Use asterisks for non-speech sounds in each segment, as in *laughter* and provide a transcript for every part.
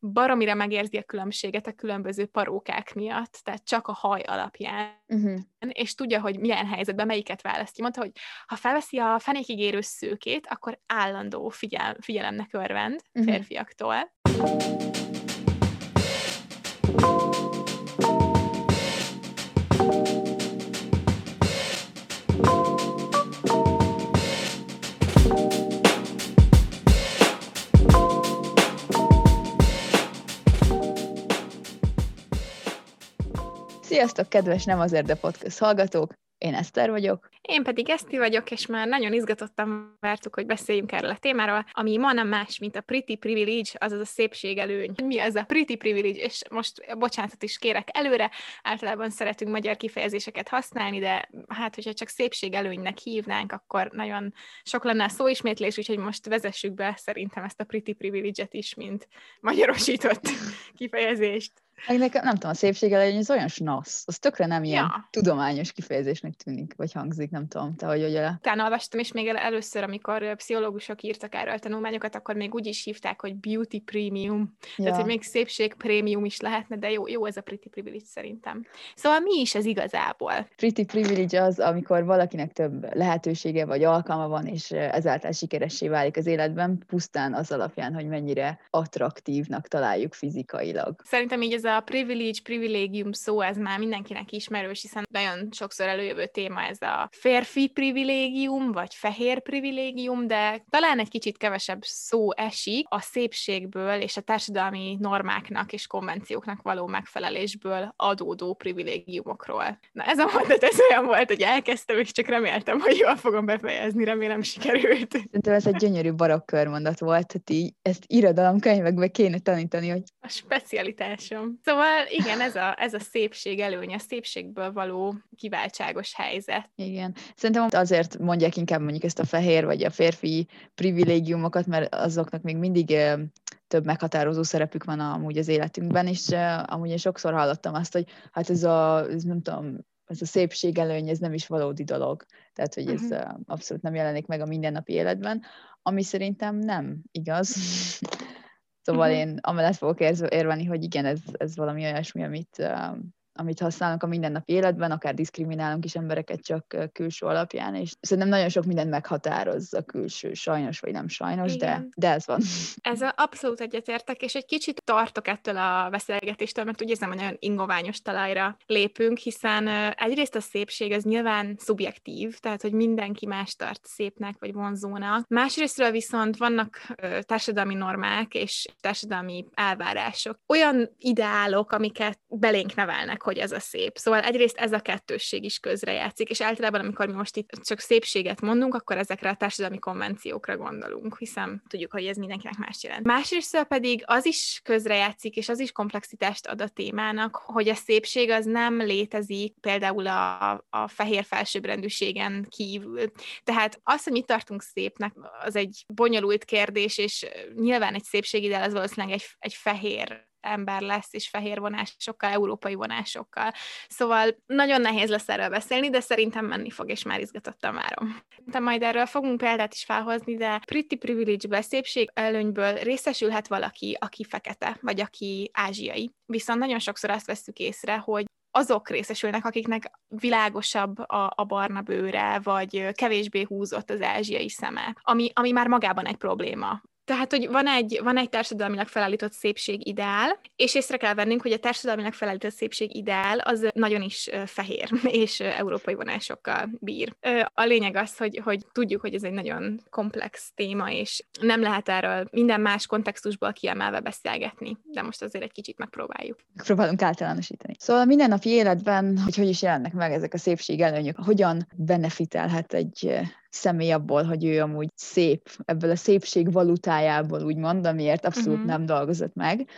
baromira megérzi a különbséget a különböző parókák miatt, tehát csak a haj alapján, uh-huh. és tudja, hogy milyen helyzetben melyiket választja. Mondta, hogy ha felveszi a fenékigérő szőkét, akkor állandó figyel, figyelemnek örvend uh-huh. férfiaktól. Sziasztok, kedves Nem azért, de podcast hallgatók! Én Eszter vagyok. Én pedig Eszti vagyok, és már nagyon izgatottan vártuk, hogy beszéljünk erről a témáról, ami ma nem más, mint a pretty privilege, azaz a szépségelőny. Mi ez a pretty privilege? És most bocsánatot is kérek előre, általában szeretünk magyar kifejezéseket használni, de hát, hogyha csak szépségelőnynek hívnánk, akkor nagyon sok lenne a szóismétlés, úgyhogy most vezessük be szerintem ezt a pretty privilege-et is, mint magyarosított *laughs* kifejezést. Meg nekem, nem tudom, a szépség elején az olyan snasz, az tökre nem ilyen ja. tudományos kifejezésnek tűnik, vagy hangzik, nem tudom, te hogy ugye. Utána olvastam, és még először, amikor pszichológusok írtak erről tanulmányokat, akkor még úgy is hívták, hogy beauty premium. Ja. Tehát, hogy még szépség prémium is lehetne, de jó, jó ez a pretty privilege szerintem. Szóval mi is ez igazából? Pretty privilege az, amikor valakinek több lehetősége vagy alkalma van, és ezáltal sikeressé válik az életben, pusztán az alapján, hogy mennyire attraktívnak találjuk fizikailag. Szerintem így ez a privilege, privilégium szó, ez már mindenkinek ismerős, hiszen nagyon sokszor előjövő téma ez a férfi privilégium, vagy fehér privilégium, de talán egy kicsit kevesebb szó esik a szépségből és a társadalmi normáknak és konvencióknak való megfelelésből adódó privilégiumokról. Na ez a mondat, ez olyan volt, hogy elkezdtem, és csak reméltem, hogy jól fogom befejezni, remélem sikerült. Szerintem ez egy gyönyörű barokk körmondat volt, tehát így ezt irodalomkönyvekbe kéne tanítani, hogy... A specialitásom. Szóval igen, ez a, ez a szépség előnye, a szépségből való kiváltságos helyzet. Igen. Szerintem azért mondják inkább mondjuk ezt a fehér vagy a férfi privilégiumokat, mert azoknak még mindig több meghatározó szerepük van amúgy az életünkben, és amúgy én sokszor hallottam azt, hogy hát ez a, ez nem tudom, ez a szépség előny, ez nem is valódi dolog. Tehát, hogy ez uh-huh. abszolút nem jelenik meg a mindennapi életben, ami szerintem nem igaz. Szóval uh-huh. én amellett fogok érvelni, hogy igen, ez, ez valami olyasmi, amit amit használunk a mindennapi életben, akár diszkriminálunk is embereket csak külső alapján, és szerintem nagyon sok mindent meghatároz a külső, sajnos vagy nem sajnos, de, de ez van. Ez abszolút egyetértek, és egy kicsit tartok ettől a beszélgetéstől, mert úgy érzem, hogy nagyon ingoványos talajra lépünk, hiszen egyrészt a szépség az nyilván szubjektív, tehát hogy mindenki más tart szépnek vagy vonzónak. Másrésztről viszont vannak társadalmi normák és társadalmi elvárások. Olyan ideálok, amiket belénk nevelnek, hogy ez a szép. Szóval egyrészt ez a kettősség is közrejátszik, és általában, amikor mi most itt csak szépséget mondunk, akkor ezekre a társadalmi konvenciókra gondolunk, hiszen tudjuk, hogy ez mindenkinek más jelent. Másrészt pedig az is közrejátszik, és az is komplexitást ad a témának, hogy a szépség az nem létezik például a, a fehér felsőbbrendűségen kívül. Tehát az, hogy mit tartunk szépnek, az egy bonyolult kérdés, és nyilván egy szépségidel az valószínűleg egy, egy fehér ember lesz, és fehér vonásokkal, európai vonásokkal. Szóval nagyon nehéz lesz erről beszélni, de szerintem menni fog, és már izgatottan várom. De majd erről fogunk példát is felhozni, de pretty privilege szépség előnyből részesülhet valaki, aki fekete, vagy aki ázsiai. Viszont nagyon sokszor azt veszük észre, hogy azok részesülnek, akiknek világosabb a, a barna bőre, vagy kevésbé húzott az ázsiai szeme, ami, ami már magában egy probléma tehát, hogy van egy, van egy társadalmilag felállított szépség ideál, és észre kell vennünk, hogy a társadalmilag felállított szépség ideál az nagyon is fehér *laughs* és európai vonásokkal bír. A lényeg az, hogy, hogy tudjuk, hogy ez egy nagyon komplex téma, és nem lehet erről minden más kontextusból kiemelve beszélgetni, de most azért egy kicsit megpróbáljuk. Próbálunk általánosítani. Szóval a mindennapi életben, hogy hogy is jelennek meg ezek a szépség előnyök, hogyan benefitelhet egy személy abból, hogy ő amúgy szép, ebből a szépség valutájából úgymond, amiért abszolút uh-huh. nem dolgozott meg.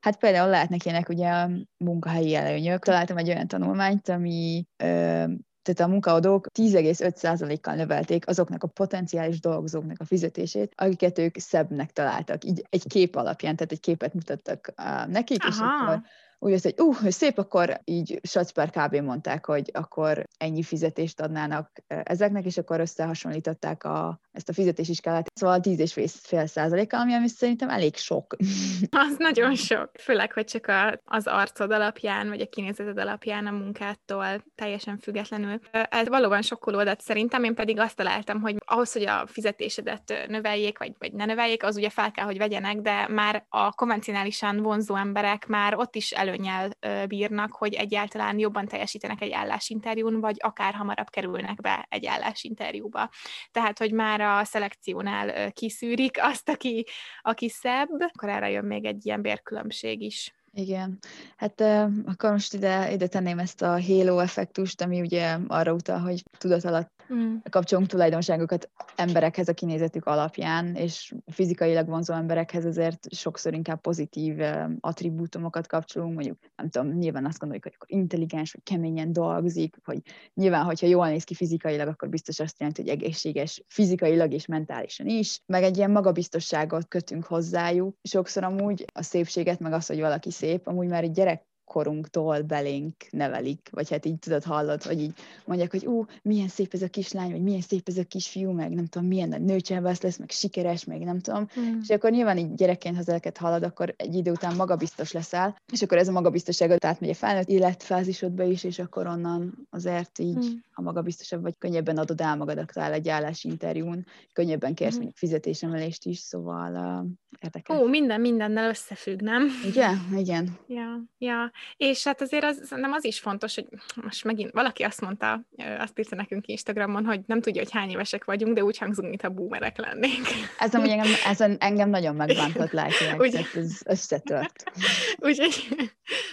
Hát például lehetnek ilyenek ugye a munkahelyi előnyök. Találtam egy olyan tanulmányt, ami ö, tehát a munkaadók 10,5%-kal növelték azoknak a potenciális dolgozóknak a fizetését, akiket ők szebbnek találtak, így egy kép alapján, tehát egy képet mutattak nekik, Aha. és akkor úgy az, hogy uh, szép, akkor így Sac per kb. mondták, hogy akkor ennyi fizetést adnának ezeknek, és akkor összehasonlították a, ezt a fizetési skálát. Szóval 10,5 százalékkal, ami, ami szerintem elég sok. *laughs* Az nagyon sok. Főleg, hogy csak a, az arcod alapján, vagy a kinézeted alapján a munkától teljesen függetlenül. Ez valóban sokkoló adat szerintem, én pedig azt találtam, hogy ahhoz, hogy a fizetésedet növeljék, vagy, vagy ne növeljék, az ugye fel kell, hogy vegyenek, de már a konvencionálisan vonzó emberek már ott is előnyel bírnak, hogy egyáltalán jobban teljesítenek egy állásinterjún, vagy akár hamarabb kerülnek be egy állásinterjúba. Tehát, hogy már a szelekciónál kiszűrik azt, aki, aki szebb, akkor erre jön még egy ilyen bérkülönbség is. Igen, hát uh, akkor most ide, ide tenném ezt a halo effektust, ami ugye arra utal, hogy tudat alatt mm. kapcsolunk tulajdonságokat emberekhez a kinézetük alapján, és fizikailag vonzó emberekhez azért sokszor inkább pozitív uh, attribútumokat kapcsolunk, mondjuk nem tudom, nyilván azt gondoljuk, hogy akkor intelligens, vagy keményen dolgozik, hogy nyilván, hogyha jól néz ki fizikailag, akkor biztos azt jelenti, hogy egészséges fizikailag és mentálisan is, meg egy ilyen magabiztosságot kötünk hozzájuk. Sokszor amúgy a szépséget, meg az, hogy valaki szép, szép, amúgy már egy gyerek korunktól belénk nevelik, vagy hát így tudod, hallod, vagy így mondják, hogy ú, milyen szép ez a kislány, vagy milyen szép ez a kisfiú, meg nem tudom, milyen nagy nőcselvász lesz, meg sikeres, meg nem tudom. Mm. És akkor nyilván így gyerekként, ha ezeket hallod, akkor egy idő után magabiztos leszel, és akkor ez a magabiztosságot átmegy a felnőtt életfázisodba is, és akkor onnan azért így, mm. ha magabiztosabb vagy, könnyebben adod el magadat el egy állásinterjún, könnyebben kérsz mm. mondjuk fizetésemelést is, szóval uh, érdekes. Ó, minden mindennel összefügg, nem? Igen, *laughs* igen. Ja, ja. És hát azért az, nem az is fontos, hogy most megint valaki azt mondta, azt írta nekünk Instagramon, hogy nem tudja, hogy hány évesek vagyunk, de úgy hangzunk, mintha boomerek lennénk. Ez amúgy engem, ez engem nagyon megbántott lelkileg, Úgy... ez összetört. *laughs* Úgyhogy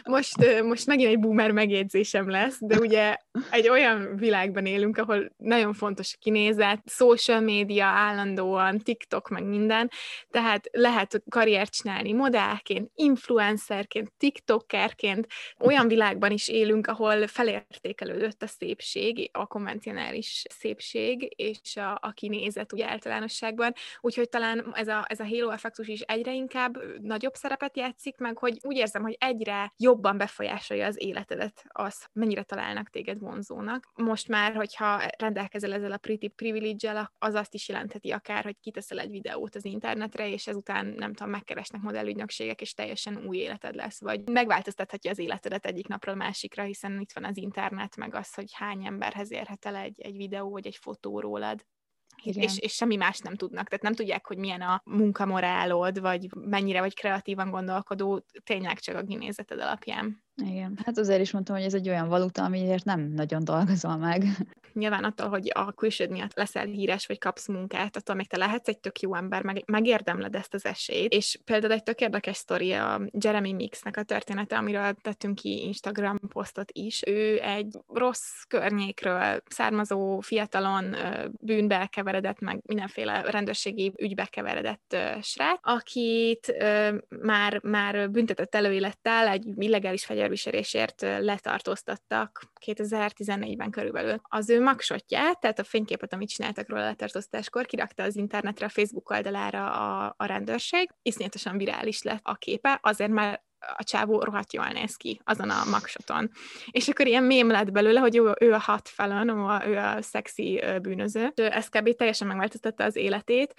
most, most megint egy boomer megjegyzésem lesz, de ugye egy olyan világban élünk, ahol nagyon fontos a kinézet, social média állandóan, TikTok, meg minden, tehát lehet karriert csinálni modellként, influencerként, TikTokerként, olyan világban is élünk, ahol felértékelődött a szépség, a konvencionális szépség, és a, a kinézet úgy általánosságban, úgyhogy talán ez a, ez a halo effektus is egyre inkább nagyobb szerepet játszik, meg hogy úgy érzem, hogy egyre jobban befolyásolja az életedet az, mennyire találnak téged vonzónak. Most már, hogyha rendelkezel ezzel a pretty privilege az azt is jelentheti akár, hogy kiteszel egy videót az internetre, és ezután nem tudom, megkeresnek modellügynökségek, és teljesen új életed lesz, vagy megváltoztathatja az életedet egyik napról másikra, hiszen itt van az internet, meg az, hogy hány emberhez érhet el egy, egy videó vagy egy fotó rólad. És, és semmi más nem tudnak. Tehát nem tudják, hogy milyen a munkamorálod, vagy mennyire vagy kreatívan gondolkodó, tényleg csak a kinézeted alapján. Igen, hát azért is mondtam, hogy ez egy olyan valuta, amiért nem nagyon dolgozol meg. Nyilván attól, hogy a külsőd miatt leszel híres, vagy kapsz munkát, attól még te lehetsz egy tök jó ember, meg, megérdemled ezt az esélyt. És például egy tök érdekes sztori a Jeremy Mixnek a története, amiről tettünk ki Instagram posztot is. Ő egy rossz környékről származó fiatalon bűnbe keveredett, meg mindenféle rendőrségi ügybe keveredett srác, akit már, már büntetett előélettel egy illegális fegyver fegyverviselésért letartóztattak 2014-ben körülbelül. Az ő magsotját, tehát a fényképet, amit csináltak róla letartóztatáskor, kirakta az internetre, a Facebook oldalára a, a rendőrség. Iszonyatosan virális lett a képe, azért már a csávó rohadt jól néz ki azon a magsoton. És akkor ilyen mém lett belőle, hogy ő, ő a hat felon, ő a szexi bűnöző. Ez kb. teljesen megváltoztatta az életét.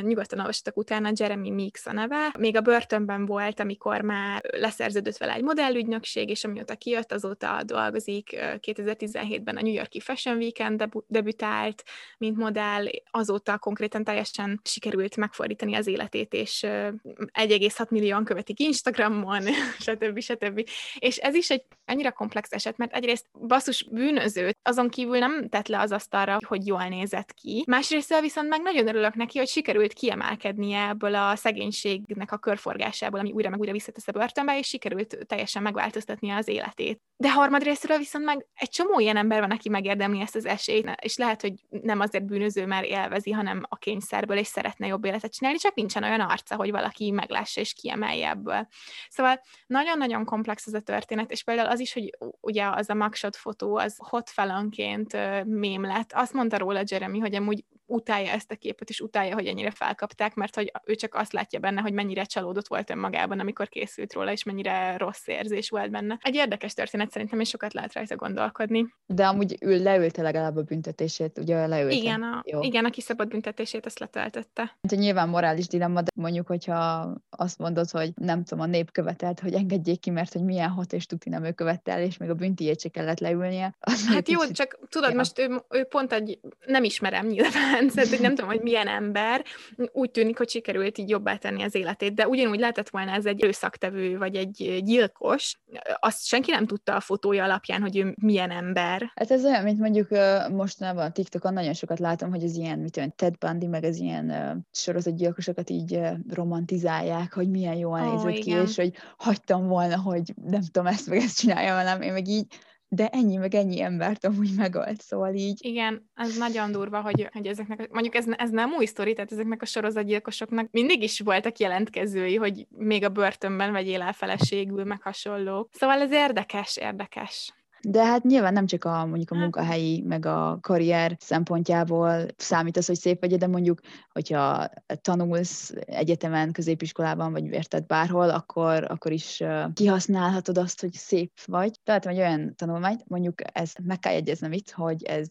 Nyugodtan olvastak utána, Jeremy Meeks a neve. Még a börtönben volt, amikor már leszerződött vele egy modellügynökség, és amióta kijött, azóta dolgozik. 2017-ben a New Yorki Fashion Weekend debütált, mint modell. Azóta konkrétan teljesen sikerült megfordítani az életét, és 1,6 millióan követik Instagramon, *laughs* stb. stb. És ez is egy annyira komplex eset, mert egyrészt basszus bűnöző, azon kívül nem tett le az asztalra, hogy jól nézett ki. Másrészt viszont meg nagyon örülök neki, hogy sikerült kiemelkednie ebből a szegénységnek a körforgásából, ami újra meg újra visszatesz a börtönbe, és sikerült teljesen megváltoztatnia az életét. De harmadrésztről viszont meg egy csomó ilyen ember van, aki megérdemli ezt az esélyt, és lehet, hogy nem azért bűnöző, mert élvezi, hanem a kényszerből, és szeretne jobb életet csinálni, csak nincsen olyan arca, hogy valaki meglássa és kiemelje ebből. Szóval nagyon-nagyon komplex ez a történet, és például az is, hogy ugye az a mugshot fotó, az hot felonként mém lett. Azt mondta róla Jeremy, hogy amúgy utálja ezt a képet, és utálja, hogy ennyire felkapták, mert hogy ő csak azt látja benne, hogy mennyire csalódott volt önmagában, amikor készült róla, és mennyire rossz érzés volt benne. Egy érdekes történet szerintem, és sokat lehet rajta gondolkodni. De amúgy ül, leülte legalább a büntetését, ugye leülte. Igen, a, Jó. igen, a kiszabott büntetését azt letöltötte. Hát, nyilván morális dilemma, de mondjuk, hogyha azt mondod, hogy nem tudom, a nép követelt, hogy engedjék ki, mert hogy milyen hat és tuti nem ő követel, és még a büntiét se kellett leülnie. Hát jó, kicsit... csak tudod, ja. most ő, ő, pont egy, nem ismerem nyilván, szóval hogy nem tudom, hogy milyen ember, úgy tűnik, hogy sikerült így jobbá tenni az életét, de ugyanúgy lehetett volna ez egy erőszaktevő, vagy egy gyilkos, azt senki nem tudta a fotója alapján, hogy ő milyen ember. Hát ez olyan, mint mondjuk mostanában a TikTokon nagyon sokat látom, hogy az ilyen, mit tudom, Ted Bundy, meg az ilyen sorozatgyilkosokat így romantizálják, hogy milyen jól oh, nézett ki, és hogy hagytam volna, hogy nem tudom, ezt meg ezt csinálja velem, én meg így de ennyi meg ennyi embert amúgy megölt, szóval így. Igen, ez nagyon durva, hogy, hogy ezeknek, mondjuk ez, ez nem új sztori, tehát ezeknek a sorozatgyilkosoknak mindig is voltak jelentkezői, hogy még a börtönben vegyél el feleségül, meg hasonlók. Szóval ez érdekes, érdekes. De hát nyilván nem csak a mondjuk a hát. munkahelyi, meg a karrier szempontjából számít az, hogy szép vagy, de mondjuk, hogyha tanulsz egyetemen, középiskolában, vagy érted bárhol, akkor, akkor is kihasználhatod azt, hogy szép vagy. Tehát egy olyan tanulmányt, mondjuk ez meg kell jegyeznem itt, hogy ez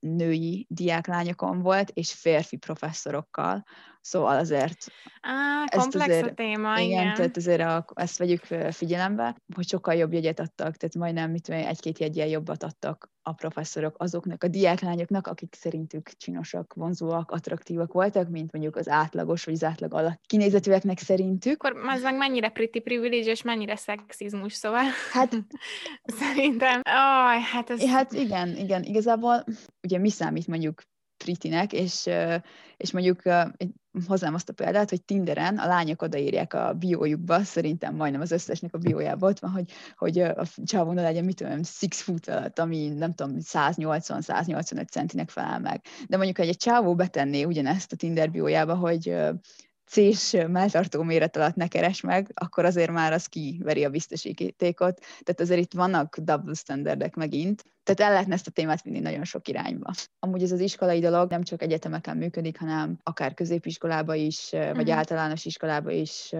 női diáklányokon volt, és férfi professzorokkal, Szóval azért... Á, komplex azért, a téma, igen. igen. tehát azért a, ezt vegyük figyelembe, hogy sokkal jobb jegyet adtak, tehát majdnem mit tudom, egy-két jegyel jobbat adtak a professzorok azoknak a diáklányoknak, akik szerintük csinosak, vonzóak, attraktívak voltak, mint mondjuk az átlagos vagy az átlag alatt kinézetűeknek szerintük. Akkor az meg mennyire pretty privilege és mennyire szexizmus, szóval hát *laughs* szerintem, oh, hát ez... Hát igen, igen, igazából ugye mi számít mondjuk pritinek, és, és mondjuk hozzám azt a példát, hogy Tinderen a lányok odaírják a biójukba, szerintem majdnem az összesnek a biójában ott van, hogy, hogy a csávóna legyen, mit tudom, six foot alatt, ami nem tudom, 180-185 centinek felel meg. De mondjuk, hogy egy csávó betenné ugyanezt a Tinder biójába, hogy C-s melltartó méret alatt ne keres meg, akkor azért már az kiveri a biztosítékot. Tehát azért itt vannak double standardek megint. Tehát el lehetne ezt a témát vinni nagyon sok irányba. Amúgy ez az iskolai dolog nem csak egyetemeken működik, hanem akár középiskolába is, vagy uh-huh. általános iskolába is.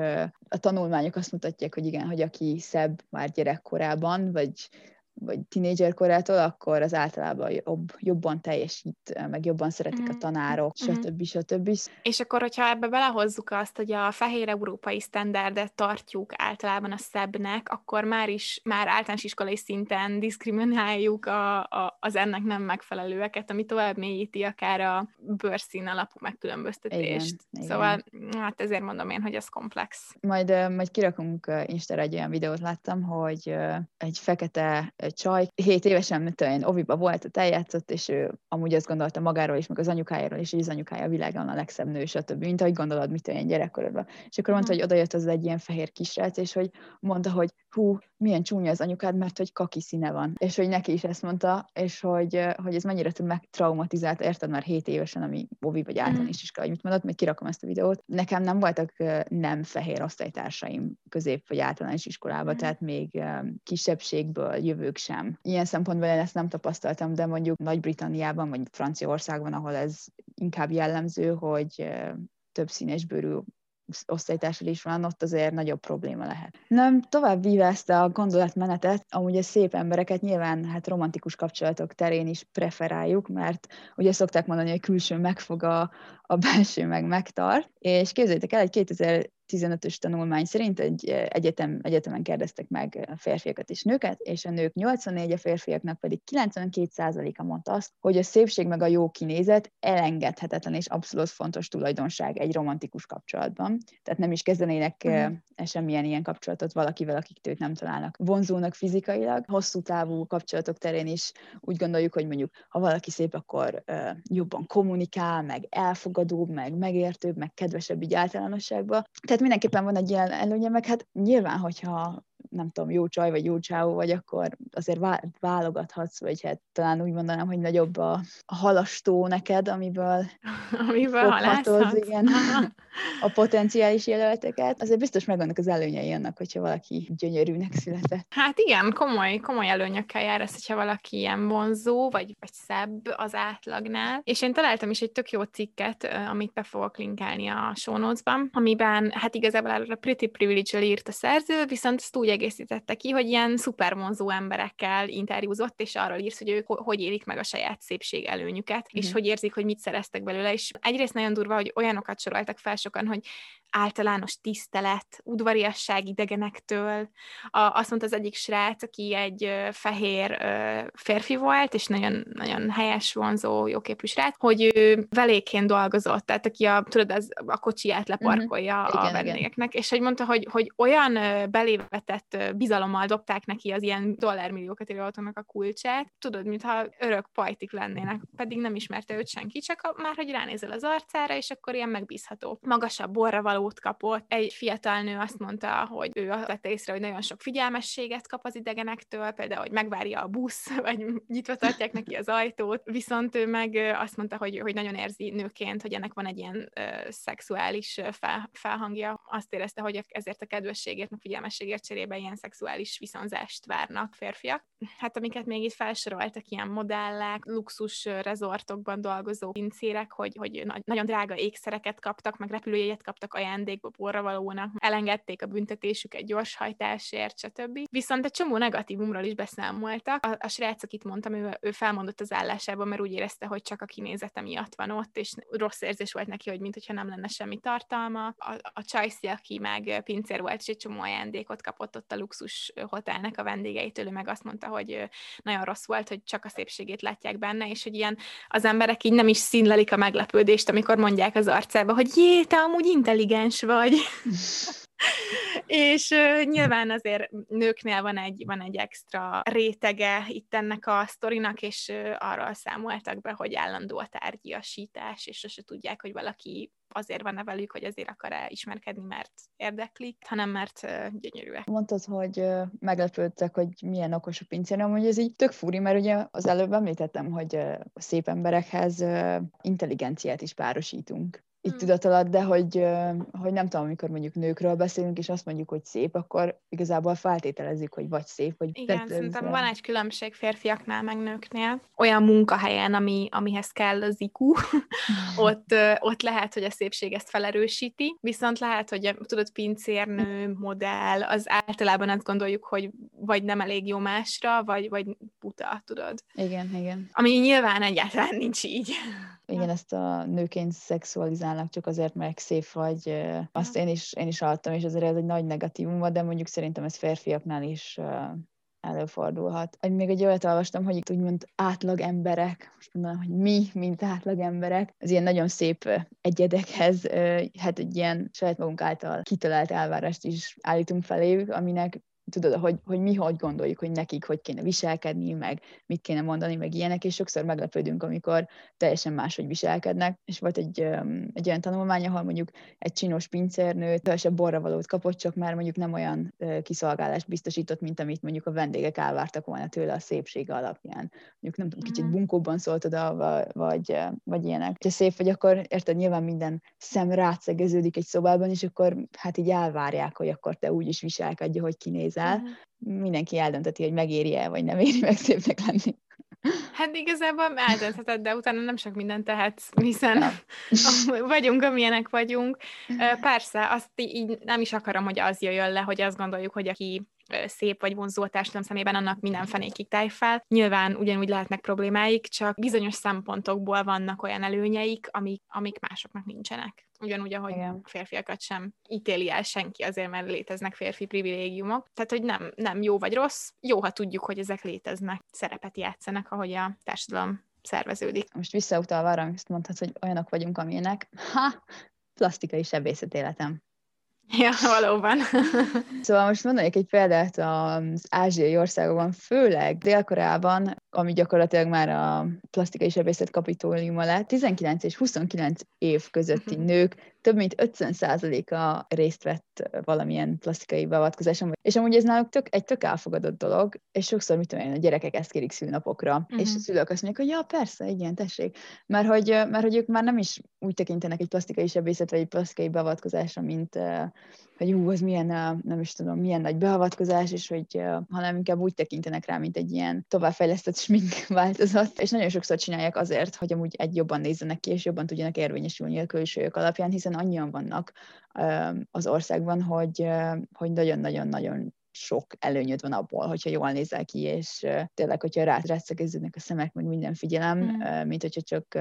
A tanulmányok azt mutatják, hogy igen, hogy aki szebb már gyerekkorában, vagy vagy tínédzser korától, akkor az általában jobb, jobban teljesít, meg jobban szeretik mm. a tanárok, mm. stb. stb. És akkor, hogyha ebbe belehozzuk azt, hogy a fehér európai sztenderdet tartjuk általában a szebbnek, akkor már is, már általános iskolai szinten diszkrimináljuk a, a, az ennek nem megfelelőeket, ami tovább mélyíti akár a bőrszín alapú megkülönböztetést. Igen, szóval, igen. hát ezért mondom én, hogy ez komplex. Majd, majd kirakunk Instára egy olyan videót láttam, hogy egy fekete csaj, 7 évesen, mint olyan oviba volt, ott eljátszott, és ő amúgy azt gondolta magáról is, meg az anyukájáról is, hogy az anyukája a világon a legszebb nő, stb. Mint ahogy gondolod, mit olyan gyerekkorodban. És akkor mondta, hogy odajött az egy ilyen fehér kisrác, és hogy mondta, hogy hú, milyen csúnya az anyukád, mert hogy kaki színe van. És hogy neki is ezt mondta, és hogy, hogy ez mennyire tud megtraumatizálta, érted már 7 évesen, ami ovi vagy általános mm. iskola, hogy mit mondott, még kirakom ezt a videót. Nekem nem voltak nem fehér osztálytársaim közép vagy általános iskolában, mm. tehát még kisebbségből jövők sem. Ilyen szempontból én ezt nem tapasztaltam, de mondjuk Nagy-Britanniában vagy Franciaországban, ahol ez inkább jellemző, hogy több színesbőrű osztálytársad is van, ott azért nagyobb probléma lehet. Nem, tovább víve ezt a gondolatmenetet, amúgy a szép embereket nyilván hát romantikus kapcsolatok terén is preferáljuk, mert ugye szokták mondani, hogy külső megfog a, a belső meg megtart, és képzeljétek el, egy 2000 15-ös tanulmány szerint egy egyetem, egyetemen kérdeztek meg a férfiakat és nőket, és a nők 84, a férfiaknak pedig 92%-a mondta azt, hogy a szépség meg a jó kinézet elengedhetetlen és abszolút fontos tulajdonság egy romantikus kapcsolatban. Tehát nem is kezdenének uh-huh. semmilyen ilyen kapcsolatot valakivel, akik őt nem találnak vonzónak fizikailag. Hosszú távú kapcsolatok terén is úgy gondoljuk, hogy mondjuk ha valaki szép, akkor jobban kommunikál, meg elfogadóbb, meg megértőbb, meg kedvesebb így általánosságban. Tehát mindenképpen van egy ilyen előnye, meg hát nyilván, hogyha nem tudom, jó csaj vagy jó csáó vagy, akkor azért válogathatsz, vagy hát talán úgy mondanám, hogy nagyobb a, a halastó neked, amiből, *laughs* amiből halászhatsz. igen, a potenciális jelölteket. Azért biztos megvannak az előnyei annak, hogyha valaki gyönyörűnek született. Hát igen, komoly, komoly előnyökkel jár ez, hogyha valaki ilyen vonzó, vagy, vagy szebb az átlagnál. És én találtam is egy tök jó cikket, amit be fogok linkelni a show notes-ban, amiben hát igazából a Pretty Privilege-ről írt a szerző, viszont ezt úgy egészítette ki, hogy ilyen szuper vonzó emberekkel interjúzott, és arról írsz, hogy ők hogy élik meg a saját szépség előnyüket, mm-hmm. és mhm. hogy érzik, hogy mit szereztek belőle, és egyrészt nagyon durva, hogy olyanokat soroltak fel sokan, hogy általános tisztelet, udvariasság idegenektől. A, azt mondta az egyik srác, aki egy fehér férfi volt, és nagyon, nagyon helyes, vonzó, jóképű srác, hogy ő veléként dolgozott, tehát aki a, tudod, az, a kocsiját leparkolja uh-huh. a vendégeknek, és hogy mondta, hogy, hogy olyan belévetett bizalommal dobták neki az ilyen dollármilliókat érő autónak a kulcsát, tudod, mintha örök pajtik lennének, pedig nem ismerte őt senki, csak a, már, hogy ránézel az arcára, és akkor ilyen megbízható. Magasabb borra való valót kapott. Egy fiatal nő azt mondta, hogy ő azt vette észre, hogy nagyon sok figyelmességet kap az idegenektől, például, hogy megvárja a busz, *laughs* vagy nyitva tartják neki az ajtót, viszont ő meg azt mondta, hogy, hogy nagyon érzi nőként, hogy ennek van egy ilyen ö, szexuális fel, felhangja. Azt érezte, hogy ezért a kedvességért, meg figyelmességért cserébe ilyen szexuális viszonzást várnak férfiak. Hát amiket még itt felsoroltak, ilyen modellek, luxus rezortokban dolgozó pincérek, hogy, hogy nagyon drága ékszereket kaptak, meg repülőjegyet kaptak ajándékba borravalónak, elengedték a büntetésüket gyorshajtásért, stb. Viszont egy csomó negatívumról is beszámoltak. A, a srác, akit mondtam, ő, ő felmondott az állásában, mert úgy érezte, hogy csak a kinézete miatt van ott, és rossz érzés volt neki, hogy mintha nem lenne semmi tartalma. A, a Csajci, aki meg pincér volt, és egy csomó ajándékot kapott ott a luxus hotelnek a vendégeitől, ő meg azt mondta, hogy nagyon rossz volt, hogy csak a szépségét látják benne, és hogy ilyen az emberek így nem is színlelik a meglepődést, amikor mondják az arcába, hogy jé, te amúgy intelligens intelligens vagy. *laughs* és uh, nyilván azért nőknél van egy, van egy extra rétege itt ennek a sztorinak, és uh, arról számoltak be, hogy állandó a tárgyiasítás, és sose tudják, hogy valaki azért van-e velük, hogy azért akar-e ismerkedni, mert érdekli, hanem mert uh, gyönyörűek. Mondtad, hogy meglepődtek, hogy milyen okos a pincér, amúgy ez így tök furi, mert ugye az előbb említettem, hogy a szép emberekhez intelligenciát is párosítunk így hmm. tudat alatt, de hogy, hogy nem tudom, amikor mondjuk nőkről beszélünk, és azt mondjuk, hogy szép, akkor igazából feltételezzük, hogy vagy szép, vagy... Igen, szerintem van egy különbség férfiaknál, meg nőknél. Olyan munkahelyen, ami, amihez kell az IQ, *laughs* ott, ott lehet, hogy a szépség ezt felerősíti, viszont lehet, hogy tudod, pincérnő, modell, az általában azt gondoljuk, hogy vagy nem elég jó másra, vagy, vagy puta, tudod. Igen, igen. Ami nyilván egyáltalán nincs így. Igen, ezt a nőként szexualizálnak csak azért, mert szép vagy. Azt én is, én is hallottam, és azért ez egy nagy negatívum, de mondjuk szerintem ez férfiaknál is előfordulhat. Még egy olyat olvastam, hogy itt úgymond átlag emberek, most mondanám, hogy mi, mint átlag emberek, az ilyen nagyon szép egyedekhez, hát egy ilyen saját magunk által kitalált elvárást is állítunk feléjük, aminek tudod, hogy, hogy mi hogy gondoljuk, hogy nekik hogy kéne viselkedni, meg mit kéne mondani, meg ilyenek, és sokszor meglepődünk, amikor teljesen máshogy viselkednek. És volt egy, egy olyan tanulmány, ahol mondjuk egy csinos pincérnő kevesebb borravalót kapott, csak már mondjuk nem olyan kiszolgálást biztosított, mint amit mondjuk a vendégek elvártak volna tőle a szépsége alapján. Mondjuk nem tudom, kicsit mhm. bunkóban szólt oda, vagy, vagy ilyenek. Ha szép vagy, akkor érted, nyilván minden szem rátszegeződik egy szobában, és akkor hát így elvárják, hogy akkor te úgy is viselkedj, hogy kinézel hozzá, uh-huh. mindenki eldönteti, hogy megéri-e, vagy nem éri meg szépnek lenni. Hát igazából eldöntheted, de utána nem sok mindent tehetsz, hiszen *laughs* vagyunk, amilyenek vagyunk. Persze, azt így nem is akarom, hogy az jöjjön le, hogy azt gondoljuk, hogy aki szép vagy vonzó a társadalom szemében, annak minden fenékig táj fel. Nyilván ugyanúgy lehetnek problémáik, csak bizonyos szempontokból vannak olyan előnyeik, amik, amik másoknak nincsenek. Ugyanúgy, ahogy Igen. a férfiakat sem ítéli el senki azért, mert léteznek férfi privilégiumok. Tehát, hogy nem, nem jó vagy rossz, jó, ha tudjuk, hogy ezek léteznek, szerepet játszanak, ahogy a társadalom szerveződik. Most visszautalva arra, amit mondtad, hogy olyanok vagyunk, amilyenek. Ha, plastikai sebészet életem. Ja, valóban. *laughs* szóval most mondanék egy példát az ázsiai országokban, főleg Dél-Koreában, ami gyakorlatilag már a plastikai sebészet kapitóliuma lett, 19 és 29 év közötti mhm. nők több mint 50%-a részt vett valamilyen plastikai beavatkozáson, és amúgy ez náluk tök, egy tök elfogadott dolog, és sokszor, mit tudom én, a gyerekek ezt kérik szülnapokra, uh-huh. és a szülők azt mondják, hogy ja, persze, igen, tessék, mert hogy, mert hogy ők már nem is úgy tekintenek egy plastikai sebészet, vagy egy plastikai beavatkozásra, mint hogy hú, az milyen, nem is tudom, milyen nagy beavatkozás, és hogy, hanem inkább úgy tekintenek rá, mint egy ilyen továbbfejlesztett smink *laughs* változat, és nagyon sokszor csinálják azért, hogy amúgy egy jobban nézzenek ki, és jobban tudjanak érvényesülni a külsőjük alapján, hiszen annyian vannak az országban, hogy, hogy nagyon-nagyon-nagyon sok előnyöd van abból, hogyha jól nézel ki, és tényleg, hogyha rá retszegeződnek a szemek, meg minden figyelem, mm. mint hogyha csak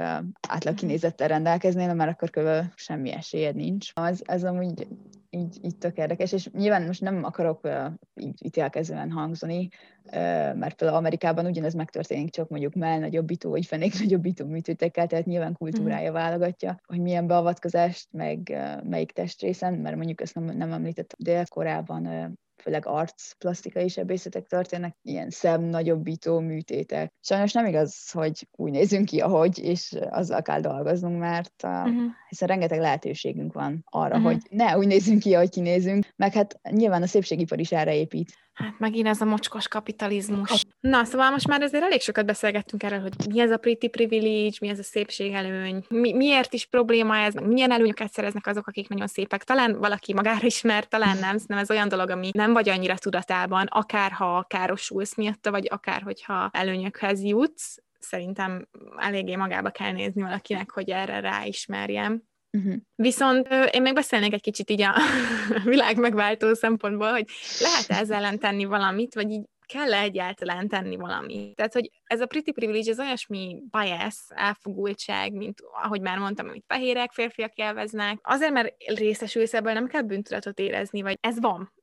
átlag kinézettel rendelkeznél, mert akkor körül semmi esélyed nincs. Ez, ez amúgy így, így tök érdekes, és nyilván most nem akarok uh, így ítélkezően hangzani, uh, mert például Amerikában ugyanez megtörténik, csak mondjuk nagyobbító, vagy fenék nagyobbító műtétekkel, tehát nyilván kultúrája mhm. válogatja, hogy milyen beavatkozást, meg uh, melyik testrészen, mert mondjuk ezt nem, nem említettem, dél-korában uh, főleg arc plastikai sebészetek történnek, ilyen szem nagyobbító műtétek. Sajnos nem igaz, hogy úgy nézünk ki, ahogy, és azzal kell dolgoznunk, mert uh, uh-huh. hiszen rengeteg lehetőségünk van arra, uh-huh. hogy ne úgy nézzünk ki, ahogy kinézünk, meg hát nyilván a szépségipar is erre épít. Hát megint ez a mocskos kapitalizmus. Na, szóval most már azért elég sokat beszélgettünk erről, hogy mi ez a pretty privilege, mi ez a szépségelőny, mi, miért is probléma ez, meg milyen előnyöket szereznek azok, akik nagyon szépek. Talán valaki magára ismer, talán nem, nem ez olyan dolog, ami nem vagy annyira tudatában, akár ha károsulsz miatta, vagy akár hogyha előnyökhez jutsz, szerintem eléggé magába kell nézni valakinek, hogy erre ráismerjem. Uh-huh. Viszont én még beszélnék egy kicsit így a *laughs* világ megváltó szempontból, hogy lehet ezzel ellen tenni valamit, vagy így kell -e egyáltalán tenni valamit. Tehát, hogy ez a pretty privilege, ez olyasmi bias, elfogultság, mint ahogy már mondtam, amit fehérek, férfiak élveznek. Azért, mert részesülsz ebből, nem kell bűntudatot érezni, vagy ez van.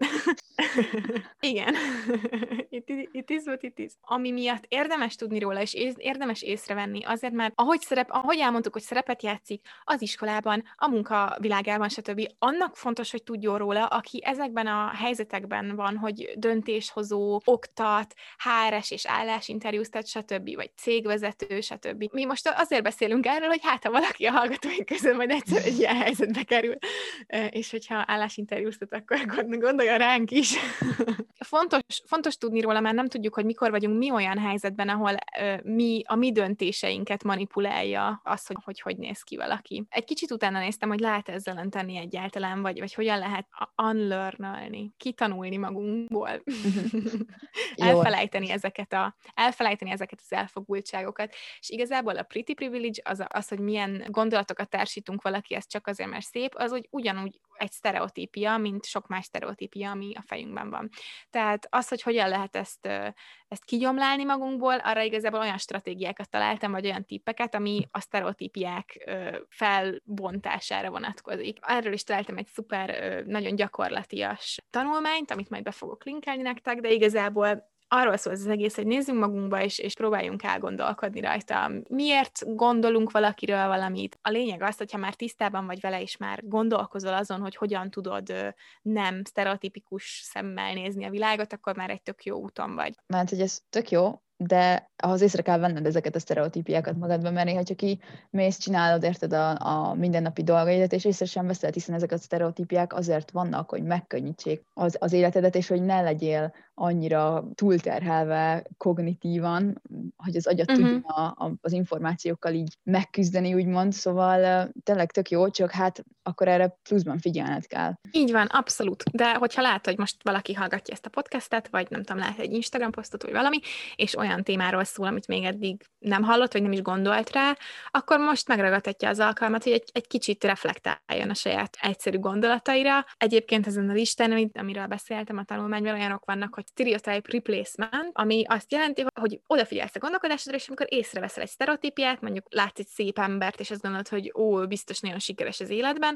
*laughs* Igen. it, it is what it is. Ami miatt érdemes tudni róla, és érdemes észrevenni, azért, mert ahogy, szerep, ahogy elmondtuk, hogy szerepet játszik az iskolában, a munka világában, stb. Annak fontos, hogy tudjon róla, aki ezekben a helyzetekben van, hogy döntéshozó, oktat, HRS és állásinterjúz, tehát stb., vagy cégvezető, stb. Mi most azért beszélünk erről, hogy hát ha valaki a hallgatóink közül majd egyszer egy ilyen helyzetbe kerül, és hogyha állásinterjúztat, akkor gondolja ránk is. *laughs* fontos, fontos tudni róla, mert nem tudjuk, hogy mikor vagyunk mi olyan helyzetben, ahol mi a mi döntéseinket manipulálja az, hogy, hogy hogy néz ki valaki. Egy kicsit utána néztem, hogy lehet ezzel tenni egyáltalán, vagy, vagy hogyan lehet unlearnolni, kitanulni magunkból. *laughs* elfelejteni ezeket a, elfelejteni ezeket az elfogultságokat. És igazából a pretty privilege, az, az hogy milyen gondolatokat társítunk valaki, ez csak azért, mert szép, az hogy ugyanúgy egy sztereotípia, mint sok más sztereotípia, ami a fejünkben van. Tehát az, hogy hogyan lehet ezt, ezt kigyomlálni magunkból, arra igazából olyan stratégiákat találtam, vagy olyan tippeket, ami a sztereotípiák felbontására vonatkozik. Erről is találtam egy szuper, nagyon gyakorlatias tanulmányt, amit majd be fogok linkelni nektek, de igazából arról szól ez az egész, hogy nézzünk magunkba, és, és próbáljunk elgondolkodni rajta. Miért gondolunk valakiről valamit? A lényeg az, hogyha már tisztában vagy vele, és már gondolkozol azon, hogy hogyan tudod nem sztereotipikus szemmel nézni a világot, akkor már egy tök jó úton vagy. Mert hogy ez tök jó, de ahhoz észre kell venned ezeket a sztereotípiákat magadban, mert néha, ki mész, csinálod, érted a, a mindennapi dolgaidat, és észre sem veszed, hiszen ezek a sztereotípiák azért vannak, hogy megkönnyítsék az, az életedet, és hogy ne legyél annyira túlterhelve kognitívan, hogy az agyat uh-huh. tudja a, a, az információkkal így megküzdeni, úgymond, szóval tényleg tök jó, csak hát akkor erre pluszban figyelned kell. Így van, abszolút. De hogyha lát, hogy most valaki hallgatja ezt a podcastet, vagy nem tudom, lát egy Instagram posztot, vagy valami, és olyan témáról szól, amit még eddig nem hallott, vagy nem is gondolt rá, akkor most megragadhatja az alkalmat, hogy egy, egy kicsit reflektáljon a saját egyszerű gondolataira. Egyébként ezen a listán, amiről beszéltem a tanulmányban, olyanok vannak, hogy stereotype replacement, ami azt jelenti, hogy odafigyelsz a gondolkodásodra, és amikor észreveszel egy sztereotípiát, mondjuk látsz egy szép embert, és azt gondolod, hogy ó, biztos nagyon sikeres az életben,